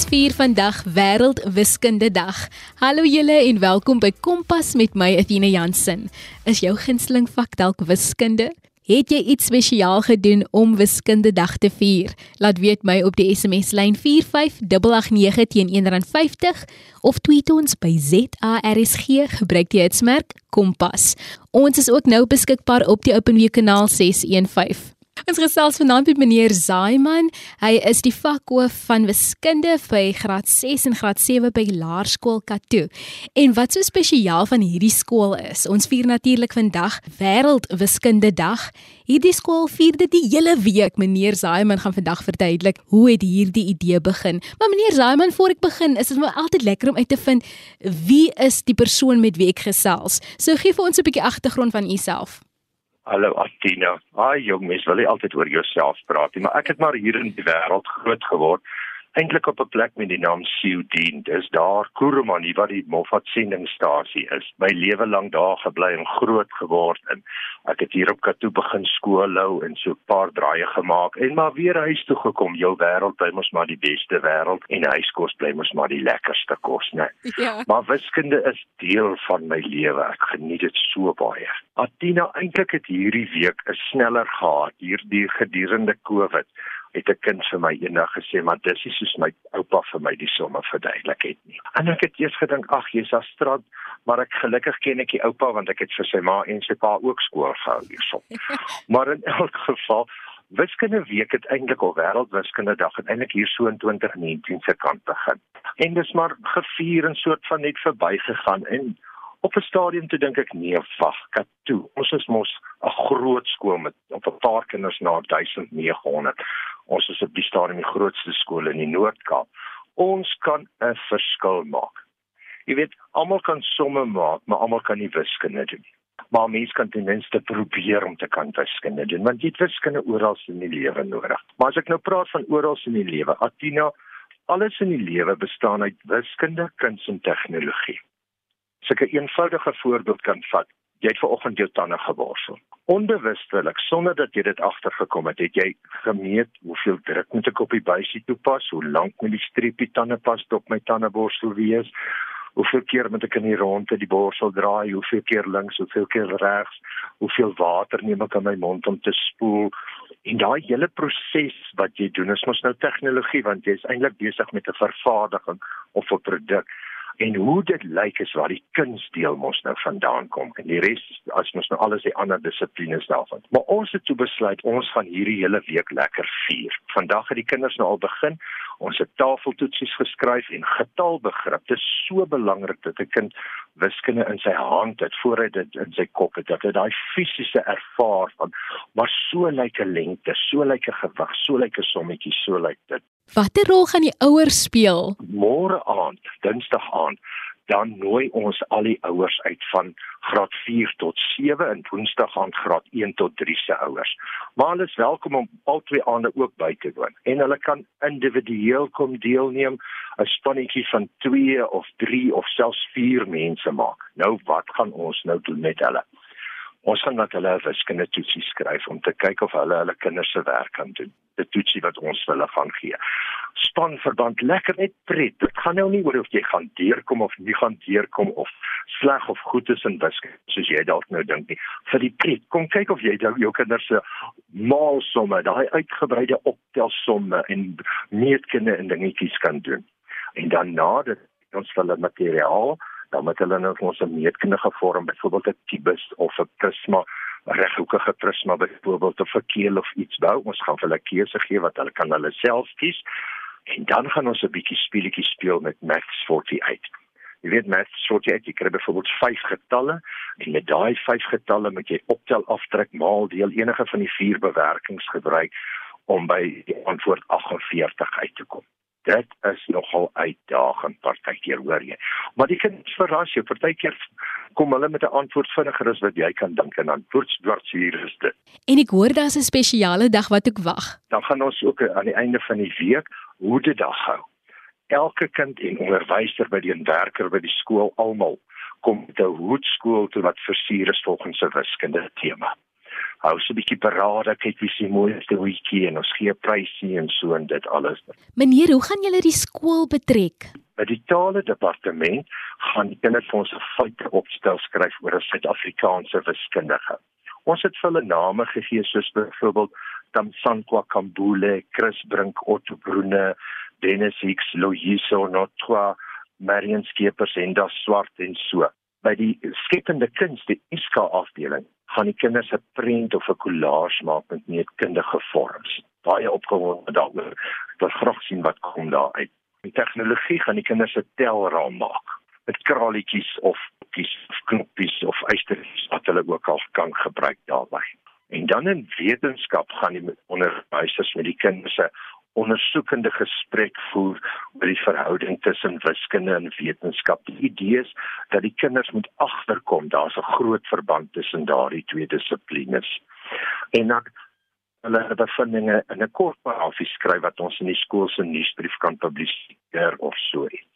Ons vier vandag Wêreld Wiskunde Dag. Hallo julle en welkom by Kompas met my Athena Jansen. Is jou gunsteling vak dalk wiskunde? Het jy iets spesiaal gedoen om Wiskunde Dag te vier? Laat weet my op die SMS lyn 45889 teen R1.50 of tweet ons by ZARSG gebruik die hitsmerk Kompas. Ons is ook nou beskikbaar op die OpenView kanaal 615. Ons gesels vanaand met meneer Zaiman. Hy is die vakhoof van wiskunde by graad 6 en graad 7 by Laerskool Katoo. En wat so spesiaal van hierdie skool is, ons vier natuurlik vandag Wêreld Wiskunde Dag. Hierdie skool vier dit die hele week. Meneer Zaiman gaan vandag verduidelik hoe het hierdie idee begin. Maar meneer Zaiman, voor ek begin, is dit my altyd lekker om uit te vind wie is die persoon met wie ek gesels. So gee vir ons 'n bietjie agtergrond van u self. Hallo Atina. Haai jong mens, wil jy altyd oor jouself praat, maar ek het maar hier in die wêreld groot geword. Eintlik op 'n plek met die naam Siudien. Dis daar Kurumani waar die Moffat sendingstasie is. My lewe lank daar gebly en groot geword en ek het hier op Katoo begin skool hou en so 'n paar draaie gemaak en maar weer huis toe gekom. Jou wêreld bly mos maar die beste wêreld en huiskos bly mos maar die lekkerste kos, né? Ja. Maar wiskunde is deel van my lewe. Ek geniet dit so baie. Atina eintlik het hierdie week 'n sneller gehad hierdie gedurende Covid het 'n kind vir my eendag gesê maar dis is soos my oupa vir my die somme verduidelik het nie. En ek het eers gedink ag jy's astrad, maar ek gelukkig ken ek die oupa want ek het vir sy ma en sy pa ook skool gehou hierso. maar in elk geval Wiskunde week het eintlik al wêreldwiskunde dag en eintlik hier so in 2019 se kant begin. En dis maar gevier en soort van net verbygegaan en op 'n stadium toe dink ek nee wag kat toe ons is mos 'n groot skool met op 'n paar kinders na 1900 ons is op die stadium die grootste skool in die Noord-Kaap. Ons kan 'n verskil maak. Jy weet almal kan somme maak maar almal kan nie wiskunde doen maar mens kan ten minste probeer om te kan wiskunde doen want jy het wiskunde oral in die lewe nodig. Maar as ek nou praat van oral in die lewe Atina alles in die lewe bestaan uit wiskunde kuns en tegnologie. Sulke eenvoudige voorbeeld kan vat. Jy het vanoggend jou tande geborsel. Onbewustelik, sonder dat jy dit agtergekom het, het jy gemeet hoeveel druk moet ek op die buisie toepas, hoe lank moet die streepie tande pas op my tandeborsel wees, hoeveel keer moet ek in die ronde die borsel draai, hoeveel keer links, hoeveel keer regs, hoeveel water neem ek in my mond om te spoel. En daai hele proses wat jy doen, is mos nou tegnologie want jy is eintlik besig met 'n vervaardiging of 'n produk en hoe dit lyk is waar die kunsdeel mos nou vandaan kom en die res as mos nou alles die ander dissiplines daarvan. Maar ons het toe besluit ons gaan hierdie hele week lekker vier. Vandag het die kinders nou al begin. Ons het tafeltoetsies geskryf en getalbegrip. Dit is so belangrik dat 'n kind wiskunde in sy hand het voor hy dit in sy kop het dat hy daai fisiese ervaar van maar so lyk 'n lengte, so lyk 'n gewig, so lyk 'n sommetjie, so lyk dit. Watter rol gaan die ouers speel? Môre aand, Dinsdag aand, dan nooi ons al die ouers uit van graad 4 tot 7 en Woensdag aand graad 1 tot 3 se ouers. Maar hulle is welkom om al twee aande ook by te woon en hulle kan individueel kom deelneem, 'n spannetjie van 2 of 3 of selfs 4 mense maak. Nou wat gaan ons nou doen met hulle? Ons gaan dat hulle wiskunde toetsie skryf om te kyk of hulle hulle kinders se werk kan doen. Die toetsie wat ons hulle gaan gee. Span verband lekker net pret. Dit gaan nou nie oor of jy gaan deurkom of nie gaan deurkom of sleg of goed is in wiskunde soos jy dalk nou dink nie. Vir die pret, kom kyk of jy jou, jou kinders se maalsomme, daai uitgebreide optelsomme en meetkunde en dingetjies kan doen. En dan na dit ons hulle materiaal dan met hulle nou ons meetkundige vorm byvoorbeeld 'n kubus of 'n prisma reghoekige prisma byvoorbeeld of 'n keel of iets bou. Ons gaan hulle keuse gee wat hulle kan hulle self kies. En dan gaan ons 'n bietjie speletjie speel met Max 48 Jy weet Max 48 jy kry byvoorbeeld 5 getalle en met daai 5 getalle moet jy optel aftrek maal deel enige van die vier bewerkings gebruik om by die antwoord 48 uit te kom dit is nogal uitdagend partykeer hoor jy. Maar die kind verras jou partykeer kom hulle met 'n antwoord vinniger as wat jy kan dink en dan voortsdwarts hier is dit. En ek hoor daar's 'n spesiale dag wat ek wag. Dan gaan ons ook aan die einde van die week hoe dit dag hou. Elke kind en onderwyser by die werker by die skool almal kom te hoedskool toe wat versier is volgens 'n wiskunde tema. Hou so 'n bietjie parade, kyk wie se mooiste hoetjie en ons gee prysie en so en dit alles. Meneer, hoe gaan julle die skool betrek? By die tale departement gaan die kinders vir ons 'n feite opstel skryf oor 'n Suid-Afrikaanse wiskundige. Ons het hulle name gegee soos byvoorbeeld Tamsankwa Kambule, Chris Brink, Otto Brune, Dennis Hicks, Loyiso Notwa, Marion Skeepers en Das Swart en so. By die skepende kuns, die ISKA afdeling, gaan die kinders 'n prent of 'n collage maak met meetkundige vorms. Baie opgewonde daaroor. Wil graag sien wat kom daar uit. Die tegnologie gaan die kinders 'n telraam maak met kraletjies of kies of knoppies of eystertjies wat hulle ook al kan gebruik daarbey. En dan in wetenskap gaan die onderwysers met die kinders 'n ondersoekende gesprek voer oor die verhouding tussen wiskunde en wetenskap. Die idee is dat die kinders moet agterkom daar's 'n groot verband tussen daardie twee dissiplines. En dan hulle bevindinge in 'n kort paragrafie skryf wat ons in die skool se nuusbrief kan publiseer of so iets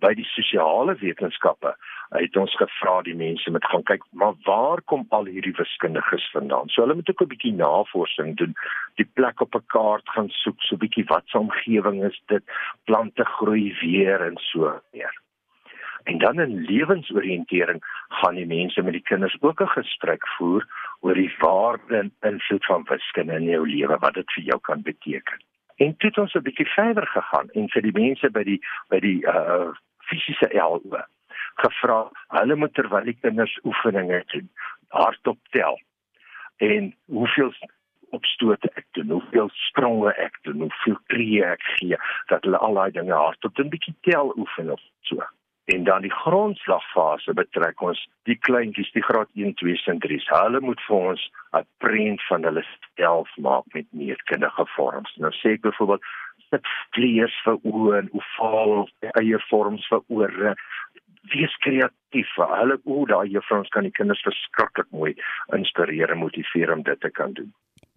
by die sosiale wetenskappe het ons gevra die mense met gaan kyk maar waar kom al hierdie wiskundiges vandaan? So hulle moet ook 'n bietjie navorsing doen die plek op 'n kaart gaan soek so bietjie wat se omgewing is dit plante groei weer en so meer. En dan in lewensoriëntering gaan die mense met die kinders ook 'n gesprek voer oor die waarde en invloed van wiskunde in jou lewe wat dit vir jou kan beteken En toe het ons 'n bietjie verder gegaan en vir die mense by die by die uh fisiese LO gevra, hulle moet terwyl die kinders oefeninge doen, hardop tel. En hoeveel opstoot ek doen, hoeveel spronge ek doen, hoeveel tree ek gee, dat hulle al daai dinge hardop doen, 'n bietjie tel oefen of so en dan die grondslagfase betrek ons die kleintjies die graad 1 2 en 3 hulle moet vir ons 'n prent van hulle self maak met meetkundige vorms. Nou sê ek byvoorbeeld sit vlees vir oë en ovaal eie vorms vir ore. Wees kreatief. Hulle o daai juffrouens kan die kinders verskriklik mooi inspireer en motiveer om dit te kan doen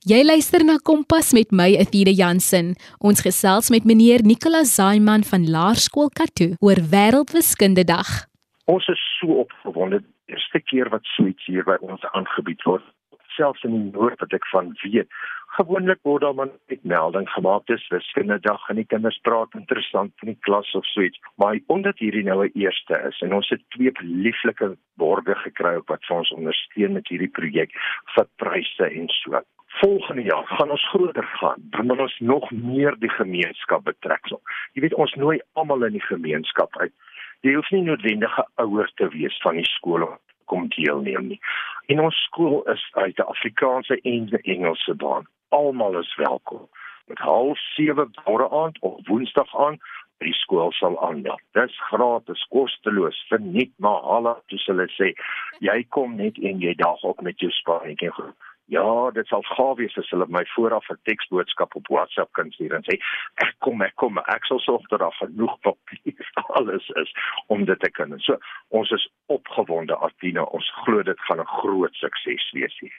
Jy luister na Kompas met my Athena Jansen. Ons gesels met meneer Nicolas Zaiman van Laerskool Katoo oor Wêreldwiskunde Dag. Ons is so opgewonde. Eerste keer wat so iets hier by ons aangebied word, selfs in die noord wat ek van weet. Gewoonlik word daar maar net melding gemaak dis Wiskunde Dag en die kinders praat interessant in die klas of so iets. Maar omdat hierdie nou 'n eerste is en ons het twee lieflike borde gekry wat vir ons ondersteun met hierdie projek vir pryse en so volgende jaar gaan ons groter gaan. Dan moet ons nog meer die gemeenskap betrek. So, jy weet ons nooi almal in die gemeenskap uit. Jy hoef nie noodwendig 'n ouer te wees van die skool om kom deelneem nie. In ons skool is uit die Afrikaanse en die Engelse baan. Almal is welkom. Met half 7 môre aand of woensdag aand by die skool sal aanmeld. Dis gratis, kosteloos, verniet maar hulle, soos hulle sê. Jy kom net en jy daag op met jou groep. Ja, dit sal gaaf wees as hulle my vooraf 'n teksboodskap op WhatsApp kan stuur en sê ek kom, ek kom, ek sal sorg dat daar genoeg papier alles is om dit te kan. So, ons is opgewonde Artina, ons glo dit gaan 'n groot sukses wees hier.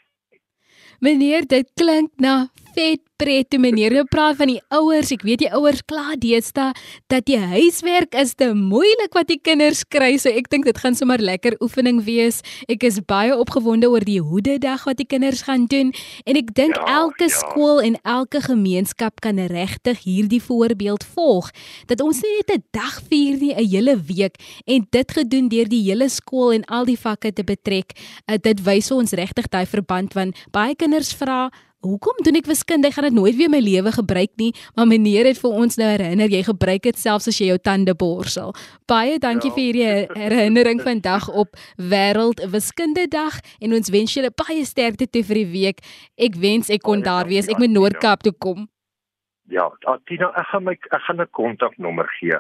Meneer, dit klink na vet pret toe meneer nou praat van die ouers. Ek weet die ouers kla deesdae dat die huiswerk is te moeilik wat die kinders kry. So ek dink dit gaan sommer lekker oefening wees. Ek is baie opgewonde oor die hoede dag wat die kinders gaan doen en ek dink ja, elke ja. skool en elke gemeenskap kan regtig hierdie voorbeeld volg dat ons nie net 'n dag vier nie, 'n hele week en dit gedoen deur die hele skool en al die vakke te betrek. Uh, dit wys ons regtig daai verband want baie kinders vra Hoekom doen ek wiskunde? Ek gaan dit nooit weer in my lewe gebruik nie, maar meneer het vir ons nou herinner jy gebruik dit selfs as jy jou tande borsel. Baie dankie ja. vir hierdie herinnering vandag op Wêreld Wiskunde Dag en ons wens julle baie sterkte toe vir die week. Ek wens ek kon daar wees. Ek moet Noord-Kaap toe kom. Ja, Tina, ek gaan my ek gaan 'n kontaknommer gee.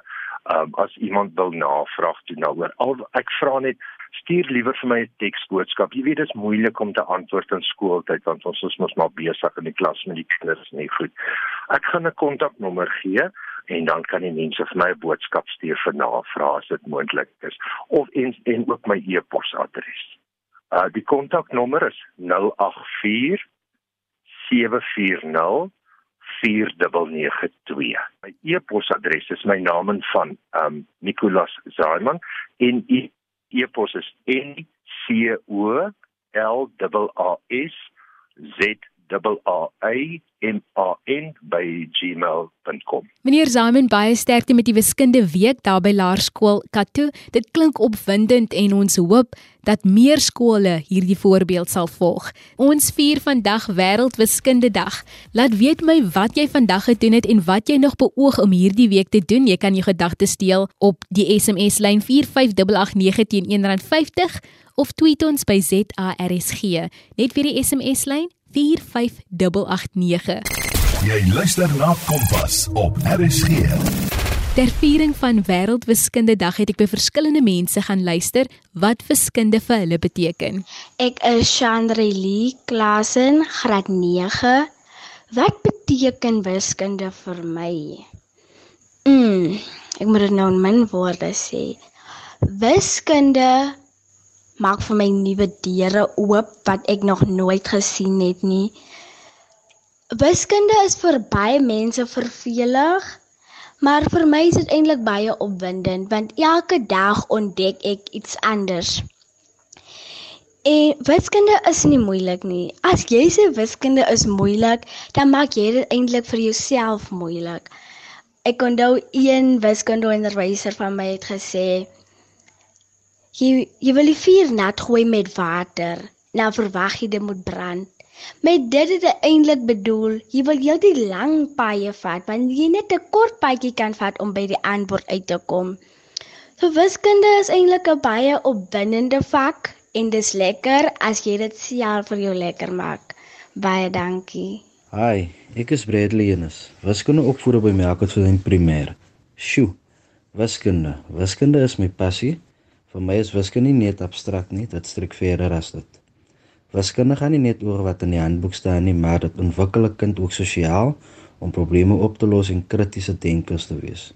Um as iemand wil navraag doen daaroor. Al ek vra net stuur liewer vir my 'n teksboodskap. Jy weet dit is moeilik om te antwoord in skooltyd want ons is mos maar besig in die klas met die kinders nie goed. Ek gaan 'n kontaknommer gee en dan kan die mense vir my 'n boodskap stuur vir navrae as dit moontlik is of en, en ook my e-posadres. Uh die kontaknommer is 084 740 4992. My e-posadres is my naam en van ehm um, Nicolas Zaiman en e e-pos is n c o l a s z a a m a n by gmail.com. Meneer Simon baie sterkte met die wiskunde week daar by Laerskool Kato. Dit klink opwindend en ons hoop dat meer skole hierdie voorbeeld sal volg. Ons vier vandag wêreldwiskunde dag. Laat weet my wat jy vandag gedoen het en wat jy nog beoog om hierdie week te doen. Jy kan jou gedagtes deel op die SMS lyn 45889 teen R1.50 of tweet ons by ZARSG. Net vir die SMS lyn 45889. Jy luister na Kompas op RSG. Ter viering van Wêreldwiskunde Dag het ek by verskillende mense gaan luister wat wiskunde vir hulle beteken. Ek is Chandreli Klasen, graad 9. Wat beteken wiskunde vir my? Mm, ek moet dit nou in my woorde sê. Wiskunde maak vir my nuwe deure oop wat ek nog nooit gesien het nie. Wiskunde is vir baie mense vervelig, maar vir my is dit eintlik baie opwindend want elke dag ontdek ek iets anders. En wiskunde is nie moeilik nie. As jy sê wiskunde is moeilik, dan maak jy dit eintlik vir jouself moeilik. Ek onthou een wiskundeonderwyser van my het gesê, Jy jy wil die vuur nat gooi met water. Nou verwag jy dit moet brand. Met dit het dit eintlik bedoel, jy wil jy die lang paaie vat, want jy net 'n kort paadjie kan vat om by die antwoord uit te kom. So wiskunde is eintlik 'n baie opwindende vak en dis lekker as jy dit self vir jou lekker maak. Baie dankie. Hi, ek is Bradley Enes. Wiskunde opvoer by Melkot vir in primêr. Sjoe. Wiskunde. Wiskunde is my passie. Vir my is wiskunde nie net abstrakt nie, dit strek verder as dit. Wiskunde gaan nie net oor wat in die handboek staan nie, maar dit ontwikkel 'n kind ook sosiaal om probleme op te los en kritiese denkers te wees.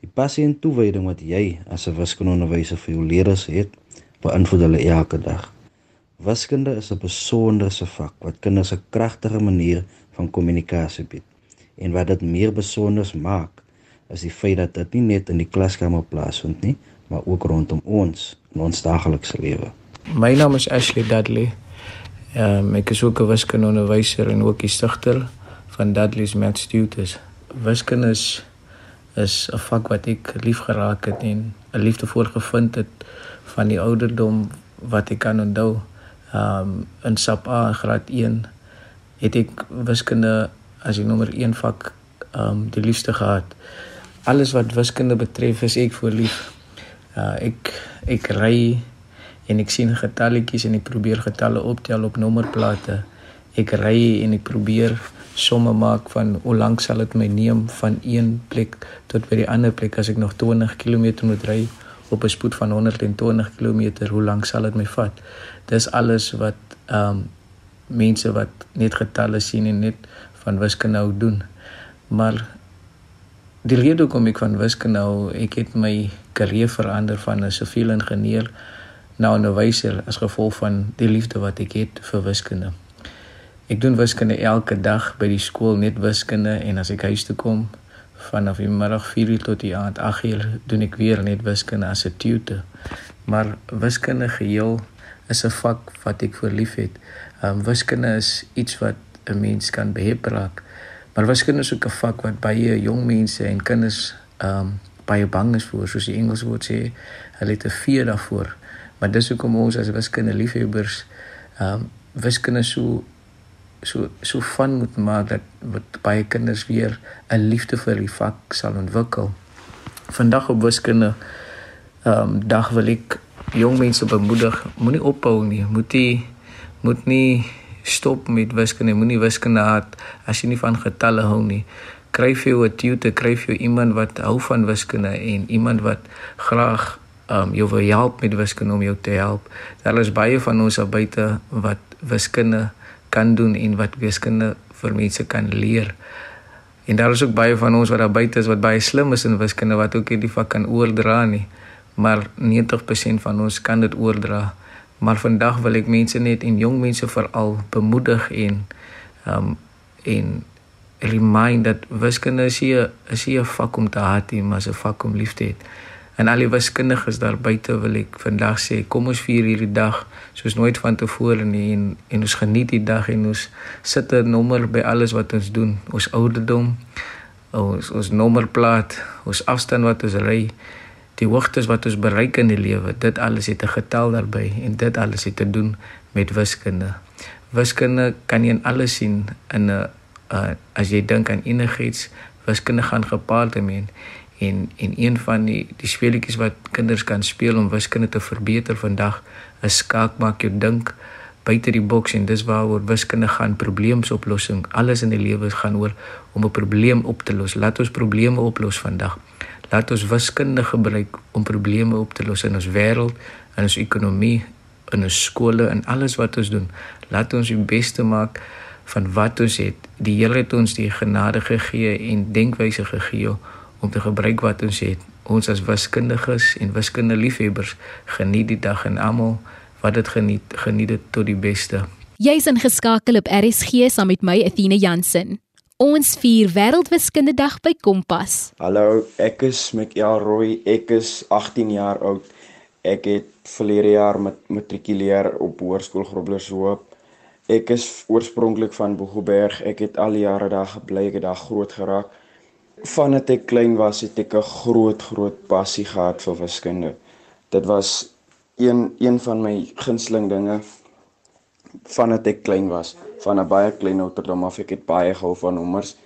Die passie en toewyding wat jy as 'n wiskundeonderwyser vir jou leerders het, beïnvloed hulle elke dag. Wiskunde is 'n besonderse vak wat kinders 'n kragtige manier van kommunikasie bied. En wat dit meer besonder maak, is die feit dat dit nie net in die klaskamer plaasvind nie, maar ook rondom ons in ons daaglikse lewe. My naam is Ashley Dudley. Ehm um, ek is ook 'n wiskundeonderwyser en ook die stigter van Dudley's Math Tutors. Wiskunde is is 'n vak wat ek lief geraak het en 'n liefde voor gevind het van die ouderdom wat ek kan onthou. Ehm um, in SAP A graad 1 het ek wiskunde as die nommer 1 vak ehm um, die liefste gehad. Alles wat wiskunde betref is ek voor lief. Uh, ek ek ry en ek sien getalletjies en ek probeer getalle optel op nommerplate. Ek ry en ek probeer somme maak van hoe lank sal dit my neem van een plek tot by die ander plek as ek nog 20 km moet ry op 'n spoed van 120 km, hoe lank sal dit my vat? Dis alles wat ehm um, mense wat net getalle sien en net van wiskunde hou doen. Maar die rede hoekom ek van wiskunde hou, ek het my karier verander van 'n siviele ingenieur na 'n onderwyser as gevolg van die liefde wat ek het vir wiskunde. Ek doen wiskunde elke dag by die skool net wiskunde en as ek huis toe kom vanaf die middag 4:00 tot die aand 8:00 doen ek weer net wiskunde as 'n tutor. Maar wiskunde geheel is 'n vak wat ek verlief het. Um, wiskunde is iets wat 'n mens kan behep raak. Maar wiskunde is ook 'n vak wat baie jong mense en kinders ehm um, baie bang is vir, soos die Engels woord sê, hulle het 'n fear daarvoor. Maar dis hoekom ons as wiskunde liefhebbers ehm um, wiskunde so so so van moet maak dat wat baie kinders weer 'n liefde vir die vak sal ontwikkel. Vandag op wiskunde ehm um, dag wil ek jong mense bemoedig, moenie ophou nie, moet nie moet nie stop met wiskunde, moenie wiskunde haat as jy nie van getalle hou nie. Kry vir jou 'n tutor, kry vir jou iemand wat hou van wiskunde en iemand wat graag um jou wil help met wiskunde om jou te help. Daar is baie van ons al buite wat wiskunde kan doen en wat wiskunde vir mense kan leer. En daar is ook baie van ons wat daar buite is wat baie slim is in wiskunde wat ook hierdie vak kan oordra nie. Maar 90% van ons kan dit oordra. Maar vandag wil ek mense net en jong mense veral bemoedig en um en remind dat wiskunde is nie is nie 'n vak om te haat maar 'n vak om lief te hê. En al die wiskundiges daar buite wil ek vandag sê, kom ons vier hierdie dag soos nooit vantevore nie en en ons geniet die dag en ons sit 'n nommer by alles wat ons doen. Ons ouderdom, ons ons nommerplaat, ons afstand wat ons ry, die hoogtes wat ons bereik in die lewe. Dit alles het 'n getal daarbey en dit alles het te doen met wiskunde. Wiskunde kan jy in alles sien in 'n uh, as jy dink aan enigiets, wiskunde gaan gepaard daarmee en en een van die die speletjies wat kinders kan speel om wiskunde te verbeter vandag is skaak maak jou dink buite die boks en dis waaroor wiskunde gaan probleemsoplossing alles in die lewe gaan oor om 'n probleem op te los laat ons probleme oplos vandag laat ons wiskunde gebruik om probleme op te los in ons wêreld in ons ekonomie in ons skole en alles wat ons doen laat ons die beste maak van wat ons het die Here het ons die genade gegee en denkwyse gegee om te gebruik wat ons het. Ons as wiskundiges en wiskundeliefhebbers geniet die dag en almal wat dit geniet, geniet dit tot die beste. Jy's ingeskakel op RSG saam met my Athena Jansen. Ons vier Wêreldwiskundedag by Kompas. Hallo, ek is Mikael Roy. Ek is 18 jaar oud. Ek het verlede jaar met matrikuleer op Hoërskool Groblershoop. Ek is oorspronklik van Boegoberg. Ek het al jare daar gebly. Ek het daar groot geraak vandat ek klein was het ek 'n groot groot passie gehad vir wiskunde. Dit was een een van my gunsteling dinge vandat ek klein was. Van 'n baie klein ouderdom af ek het baie gehou van nommers.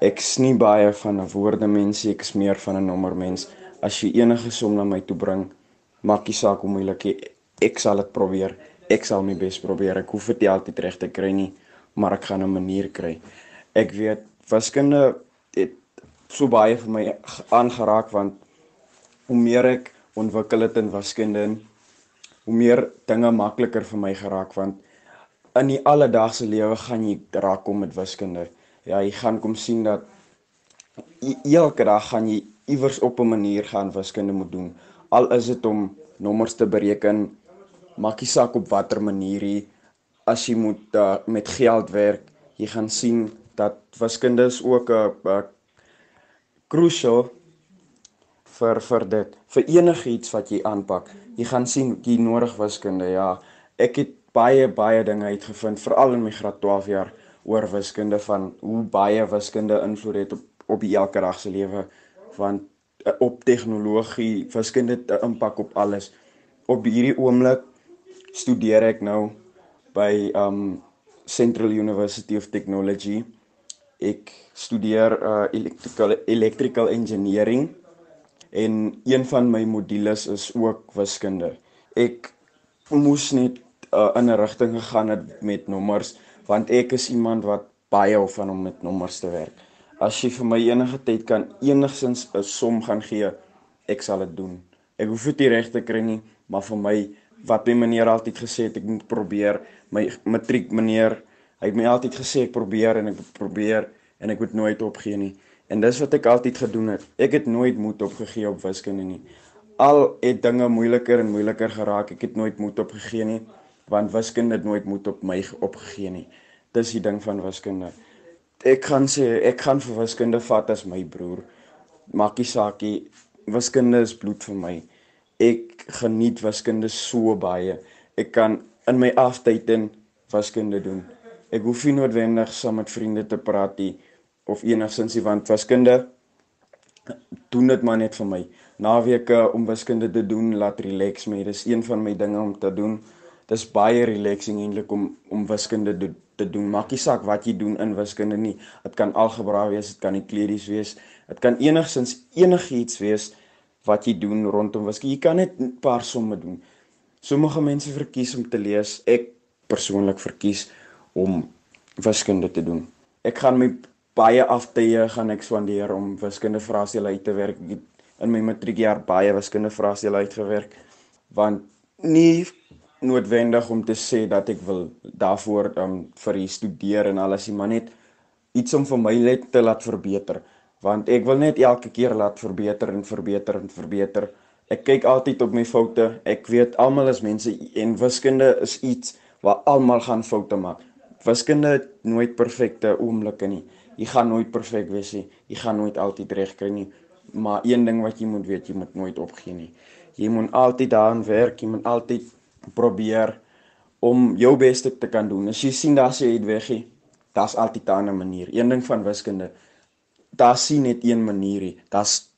Ek snie baie van 'n woordemens, ek is meer van 'n nommermens. As jy enige som na my toe bring, maak nie saak hoe moeilik ek ek sal dit probeer. Ek sal my bes probeer. Ek hoef dit altyd reg te kry nie, maar ek gaan 'n manier kry. Ek weet wiskunde het so baie vir my aangeraak want hoe meer ek ontwikkel het in wiskunde hoe meer dinge makliker vir my geraak want in die alledaagse lewe gaan jy raak kom met wiskunde. Ja, jy gaan kom sien dat elke dag gaan jy iewers op 'n manier gaan wiskunde moet doen. Al is dit om nommers te bereken, maak nie saak op watter manier jy as jy moet uh, met geld werk, jy gaan sien dat wiskunde is ook 'n crucial vir vir dit vir enigiets wat jy aanpak. Jy gaan sien jy nodig wiskunde. Ja, ek het baie baie dinge uitgevind veral in my graad 12 jaar oor wiskunde van hoe baie wiskunde invloed het op op die elke dag se lewe want eh, op tegnologie, wiskunde het 'n impak op alles. Op hierdie oomblik studeer ek nou by um Central University of Technology Ek studeer uh electrical electrical engineering en een van my modules is ook wiskunde. Ek moes net uh, in 'n rigting gegaan het met nommers want ek is iemand wat baie hou van om met nommers te werk. As jy vir my enige tyd kan enigsins 'n som gaan gee, ek sal dit doen. Ek hoef dit reg te kry nie, maar vir my wat my meneer altyd gesê het ek moet probeer, my matriek meneer Hy het my altyd gesê ek probeer en ek probeer en ek moet nooit opgee nie. En dis wat ek altyd gedoen het. Ek het nooit moed opgegee op wiskunde nie. Al het dinge moeiliker en moeiliker geraak, ek het nooit moed opgegee nie, want wiskunde het nooit moed op my opgegee nie. Dis die ding van wiskunde. Ek kan sê ek gaan vir wiskunde vat as my broer. Maakie saakie, wiskunde is bloed vir my. Ek geniet wiskunde so baie. Ek kan in my aftyd in wiskunde doen. Ek hoef nie noodwendig saam met vriende te praat nie of enigsins nie want wiskunde doen dit maar net vir my. Naweke om wiskunde te doen laat relax my. Dis een van my dinge om te doen. Dis baie relaxing eintlik om om wiskunde do, te doen. Maak nie saak wat jy doen in wiskunde nie. Dit kan algebra wees, dit kan euklides wees. Dit kan enigsins enigiets wees wat jy doen rondom wiskunde. Jy kan net 'n paar somme doen. Sommige mense verkies om te lees. Ek persoonlik verkies om wiskunde te doen. Ek gaan my baie aftye gaan ek spandeer om wiskunde vraestelle uit te werk. In my matriekjaar baie wiskunde vraestelle uitgewerk want nie noodwendig om te sê dat ek wil daarvoor um, vir hier studeer en alles, maar net iets om vir my net te laat verbeter want ek wil net elke keer laat verbeter en verbeter en verbeter. Ek kyk altyd op my foute. Ek weet almal is mense en wiskunde is iets waar almal gaan foute maak wiskunde het nooit perfekte oomblikke nie. Jy gaan nooit perfek wees nie. Jy gaan nooit altyd reg kry nie. maar een ding wat jy moet weet, jy moet nooit opgee nie. Jy moet altyd daaraan werk, jy moet altyd probeer om jou beste te kan doen. As jy sien daar's jy uitweggie, daar's altyd 'n ander manier. Een ding van wiskunde, daar's sien net een manier nie. Daar's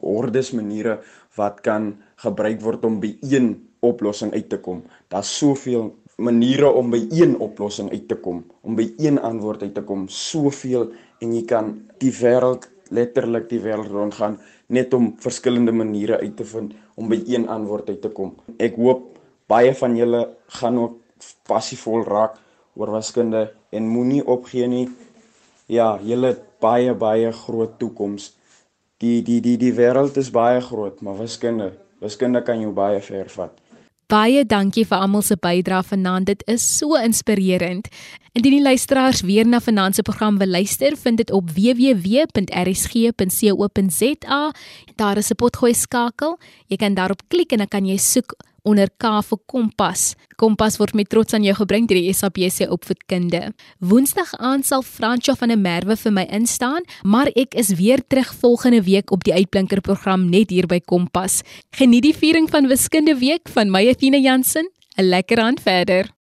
hordes maniere wat kan gebruik word om by een oplossing uit te kom. Daar's soveel maniere om by een oplossing uit te kom, om by een antwoord uit te kom, soveel en jy kan die wêreld letterlik die wêreld rondgaan net om verskillende maniere uit te vind om by een antwoord uit te kom. Ek hoop baie van julle gaan ook passievol raak oor wiskunde en moenie opgee nie. Ja, julle het baie baie groot toekoms. Die die die die wêreld is baie groot, maar wiskunde, wiskunde kan jou baie ver vat. Baie dankie vir almal se bydrae vanaand. Dit is so inspirerend. Indien die luisteraars weer na vanaand se program wil luister, vind dit op www.rsg.co.za. Daar is 'n potgooi skakel. Jy kan daarop klik en dan kan jy soek onder K vir Kompas. Kompas word met trots aan jou gebring deur die SABC Opvoedkunde. Woensdag aand sal Fransjo van der Merwe vir my instaan, maar ek is weer terug volgende week op die Uitblinker program net hier by Kompas. Geniet die viering van Wiskunde Week van my Athena Jansen. 'n Lekker aand verder.